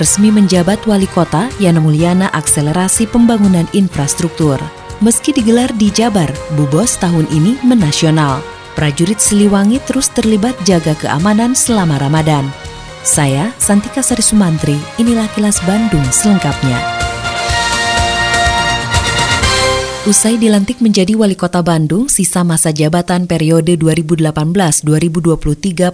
resmi menjabat wali kota Yana Mulyana akselerasi pembangunan infrastruktur. Meski digelar di Jabar, Bubos tahun ini menasional. Prajurit Siliwangi terus terlibat jaga keamanan selama Ramadan. Saya, Santika Sari Sumantri, inilah kilas Bandung selengkapnya. Usai dilantik menjadi wali kota Bandung, sisa masa jabatan periode 2018-2023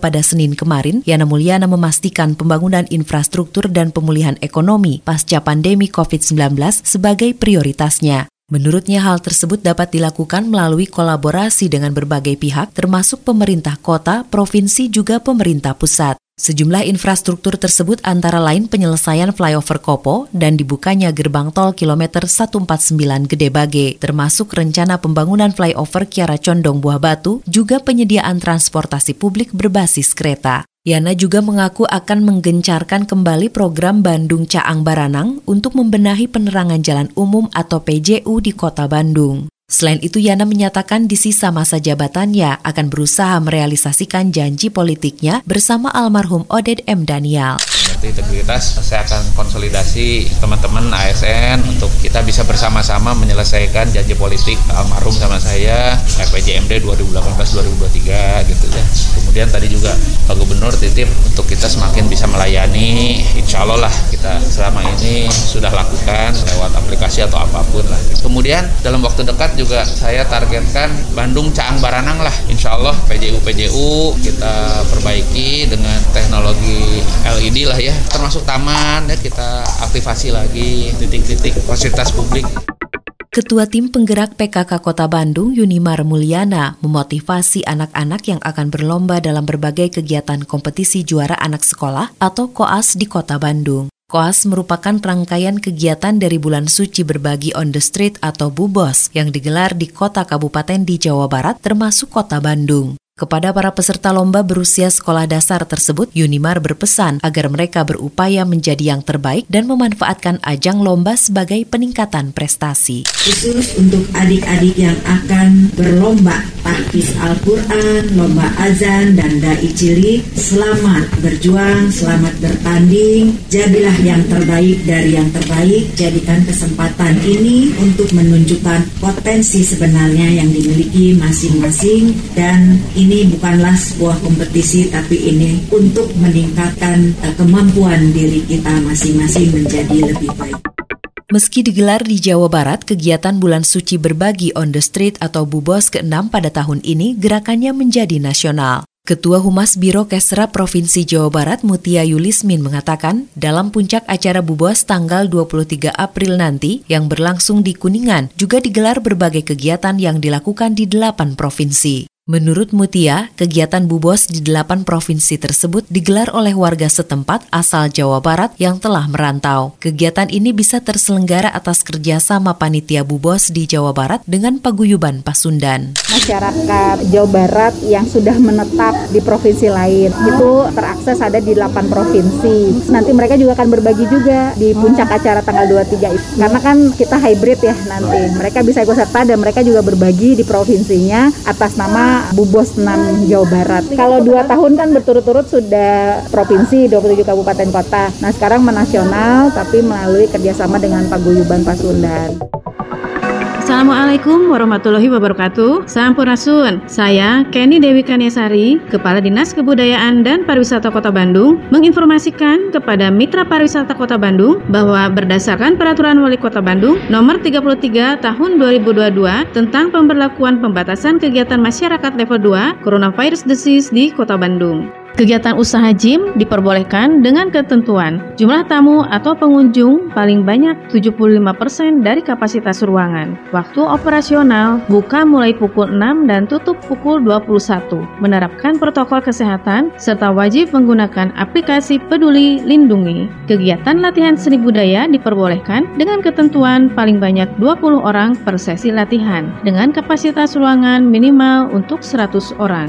pada Senin kemarin, Yana Mulyana memastikan pembangunan infrastruktur dan pemulihan ekonomi pasca pandemi COVID-19 sebagai prioritasnya. Menurutnya hal tersebut dapat dilakukan melalui kolaborasi dengan berbagai pihak termasuk pemerintah kota, provinsi juga pemerintah pusat. Sejumlah infrastruktur tersebut antara lain penyelesaian flyover Kopo dan dibukanya gerbang tol kilometer 149 Gede Bage, termasuk rencana pembangunan flyover Kiara Condong Buah Batu, juga penyediaan transportasi publik berbasis kereta. Yana juga mengaku akan menggencarkan kembali program Bandung Caang Baranang untuk membenahi penerangan jalan umum atau PJU di kota Bandung. Selain itu, Yana menyatakan di sisa masa jabatannya akan berusaha merealisasikan janji politiknya bersama almarhum Oded M. Daniel. Integritas saya akan konsolidasi teman-teman ASN untuk kita bisa bersama-sama menyelesaikan janji politik almarhum sama saya RPJMD 2018-2023 gitu ya. Kemudian tadi juga Pak Gubernur titip untuk kita semakin bisa melayani insya Allah lah kita selama ini sudah lakukan lewat aplikasi atau apa pun lah. Kemudian dalam waktu dekat juga saya targetkan Bandung Caang Baranang lah insya Allah PJU PJU kita perbaiki dengan teknologi LED lah ya termasuk taman ya kita aktifasi lagi titik-titik fasilitas publik. Ketua Tim Penggerak PKK Kota Bandung, Yunimar Mulyana, memotivasi anak-anak yang akan berlomba dalam berbagai kegiatan kompetisi juara anak sekolah atau KOAS di Kota Bandung. KOAS merupakan rangkaian kegiatan dari bulan suci berbagi on the street atau Bubos yang digelar di kota kabupaten di Jawa Barat termasuk kota Bandung. Kepada para peserta lomba berusia sekolah dasar tersebut, Yunimar berpesan agar mereka berupaya menjadi yang terbaik dan memanfaatkan ajang lomba sebagai peningkatan prestasi. Khusus untuk adik-adik yang akan berlomba tahfiz Al-Quran, lomba azan, dan da'i cili, selamat berjuang, selamat bertanding, jadilah yang terbaik dari yang terbaik, jadikan kesempatan ini untuk menunjukkan potensi sebenarnya yang dimiliki masing-masing dan ini bukanlah sebuah kompetisi tapi ini untuk meningkatkan uh, kemampuan diri kita masing-masing menjadi lebih baik. Meski digelar di Jawa Barat, kegiatan Bulan Suci Berbagi on the Street atau Bubos ke-6 pada tahun ini gerakannya menjadi nasional. Ketua Humas Biro Kesra Provinsi Jawa Barat Mutia Yulismin mengatakan, dalam puncak acara Bubos tanggal 23 April nanti yang berlangsung di Kuningan juga digelar berbagai kegiatan yang dilakukan di delapan provinsi. Menurut Mutia, kegiatan Bubos di delapan provinsi tersebut digelar oleh warga setempat asal Jawa Barat yang telah merantau. Kegiatan ini bisa terselenggara atas kerjasama panitia Bubos di Jawa Barat dengan paguyuban Pasundan. Masyarakat Jawa Barat yang sudah menetap di provinsi lain itu terakses ada di delapan provinsi. Nanti mereka juga akan berbagi juga di puncak acara tanggal 23 itu. Karena kan kita hybrid ya nanti. Mereka bisa ikut serta dan mereka juga berbagi di provinsinya atas nama Bubos 6 Jawa Barat. Kalau dua tahun kan berturut-turut sudah provinsi 27 kabupaten kota. Nah sekarang menasional tapi melalui kerjasama dengan Paguyuban Pasundan. Assalamualaikum warahmatullahi wabarakatuh. Sampurasun. Saya Kenny Dewi Kaniasari, Kepala Dinas Kebudayaan dan Pariwisata Kota Bandung, menginformasikan kepada Mitra Pariwisata Kota Bandung bahwa berdasarkan Peraturan Wali Kota Bandung Nomor 33 Tahun 2022 tentang pemberlakuan pembatasan kegiatan masyarakat level 2 Coronavirus Disease di Kota Bandung. Kegiatan usaha gym diperbolehkan dengan ketentuan jumlah tamu atau pengunjung paling banyak 75% dari kapasitas ruangan. Waktu operasional buka mulai pukul 6 dan tutup pukul 21. Menerapkan protokol kesehatan serta wajib menggunakan aplikasi Peduli Lindungi. Kegiatan latihan seni budaya diperbolehkan dengan ketentuan paling banyak 20 orang per sesi latihan dengan kapasitas ruangan minimal untuk 100 orang.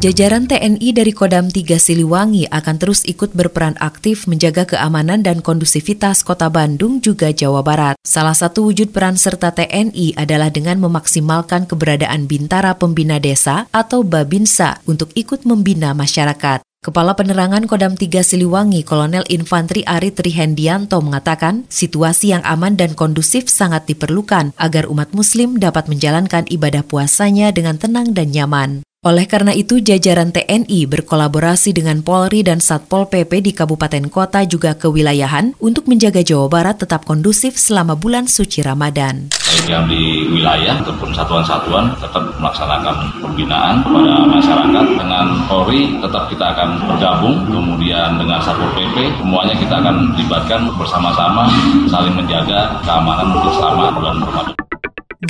Jajaran TNI dari Kodam 3 Siliwangi akan terus ikut berperan aktif menjaga keamanan dan kondusivitas Kota Bandung juga Jawa Barat. Salah satu wujud peran serta TNI adalah dengan memaksimalkan keberadaan Bintara Pembina Desa atau Babinsa untuk ikut membina masyarakat. Kepala Penerangan Kodam 3 Siliwangi, Kolonel Infantri Ari Trihendianto mengatakan, situasi yang aman dan kondusif sangat diperlukan agar umat muslim dapat menjalankan ibadah puasanya dengan tenang dan nyaman. Oleh karena itu, jajaran TNI berkolaborasi dengan Polri dan Satpol PP di kabupaten kota juga kewilayahan untuk menjaga Jawa Barat tetap kondusif selama bulan suci Ramadan. Yang di wilayah ataupun satuan-satuan tetap melaksanakan pembinaan kepada masyarakat dengan Polri tetap kita akan bergabung, kemudian dengan Satpol PP semuanya kita akan libatkan bersama-sama saling menjaga keamanan untuk selama bulan Ramadan.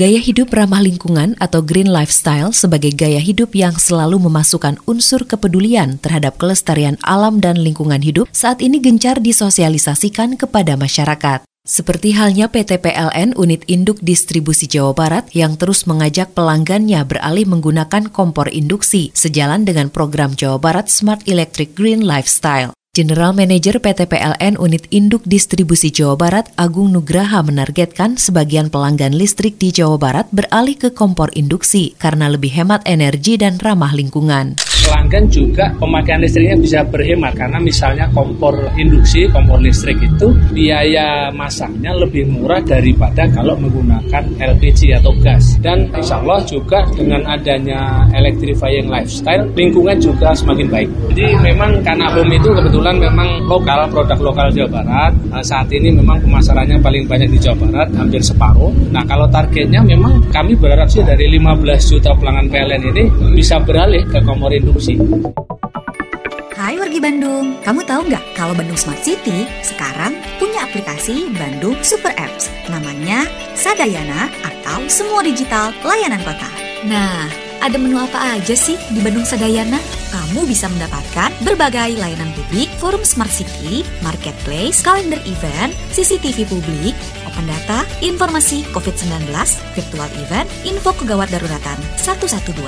Gaya hidup ramah lingkungan atau green lifestyle sebagai gaya hidup yang selalu memasukkan unsur kepedulian terhadap kelestarian alam dan lingkungan hidup saat ini gencar disosialisasikan kepada masyarakat. Seperti halnya PT PLN Unit Induk Distribusi Jawa Barat yang terus mengajak pelanggannya beralih menggunakan kompor induksi sejalan dengan program Jawa Barat Smart Electric Green Lifestyle. General Manager PT PLN Unit Induk Distribusi Jawa Barat Agung Nugraha menargetkan sebagian pelanggan listrik di Jawa Barat beralih ke kompor induksi karena lebih hemat energi dan ramah lingkungan pelanggan juga pemakaian listriknya bisa berhemat karena misalnya kompor induksi, kompor listrik itu biaya masaknya lebih murah daripada kalau menggunakan LPG atau gas. Dan insya Allah juga dengan adanya electrifying lifestyle, lingkungan juga semakin baik. Jadi memang karena home itu kebetulan memang lokal, produk lokal Jawa Barat. Nah, saat ini memang pemasarannya paling banyak di Jawa Barat, hampir separuh. Nah kalau targetnya memang kami berharap sih dari 15 juta pelanggan PLN ini bisa beralih ke kompor induksi Hai wargi Bandung, kamu tahu nggak kalau Bandung Smart City sekarang punya aplikasi Bandung Super Apps namanya Sadayana atau Semua Digital Layanan Kota. Nah, ada menu apa aja sih di Bandung Sadayana? Kamu bisa mendapatkan berbagai layanan publik, forum Smart City, marketplace, kalender event, CCTV publik, open data, informasi COVID-19, virtual event, info kegawat daruratan 112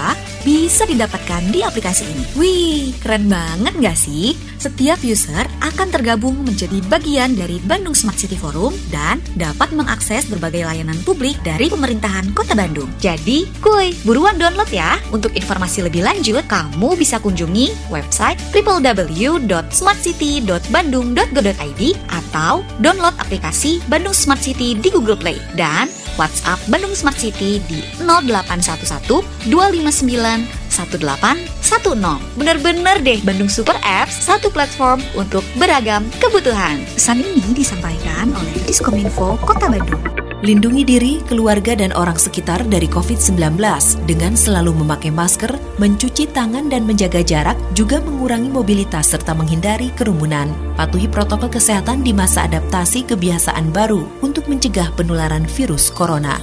bisa didapatkan di aplikasi ini. Wih, keren banget nggak sih? Setiap user akan tergabung menjadi bagian dari Bandung Smart City Forum dan dapat mengakses berbagai layanan publik dari pemerintahan Kota Bandung. Jadi, kuy, buruan download ya. Untuk informasi lebih lanjut, kamu bisa kunjungi website www.smartcity.bandung.go.id atau download aplikasi Bandung Smart City di Google Play dan WhatsApp Bandung Smart City di 0811 259 1810. Bener-bener deh Bandung Super Apps, satu platform untuk beragam kebutuhan. Pesan ini disampaikan oleh Diskominfo Kota Bandung. Lindungi diri, keluarga, dan orang sekitar dari COVID-19 dengan selalu memakai masker, mencuci tangan dan menjaga jarak, juga mengurangi mobilitas serta menghindari kerumunan. Patuhi protokol kesehatan di masa adaptasi kebiasaan baru untuk mencegah penularan virus corona.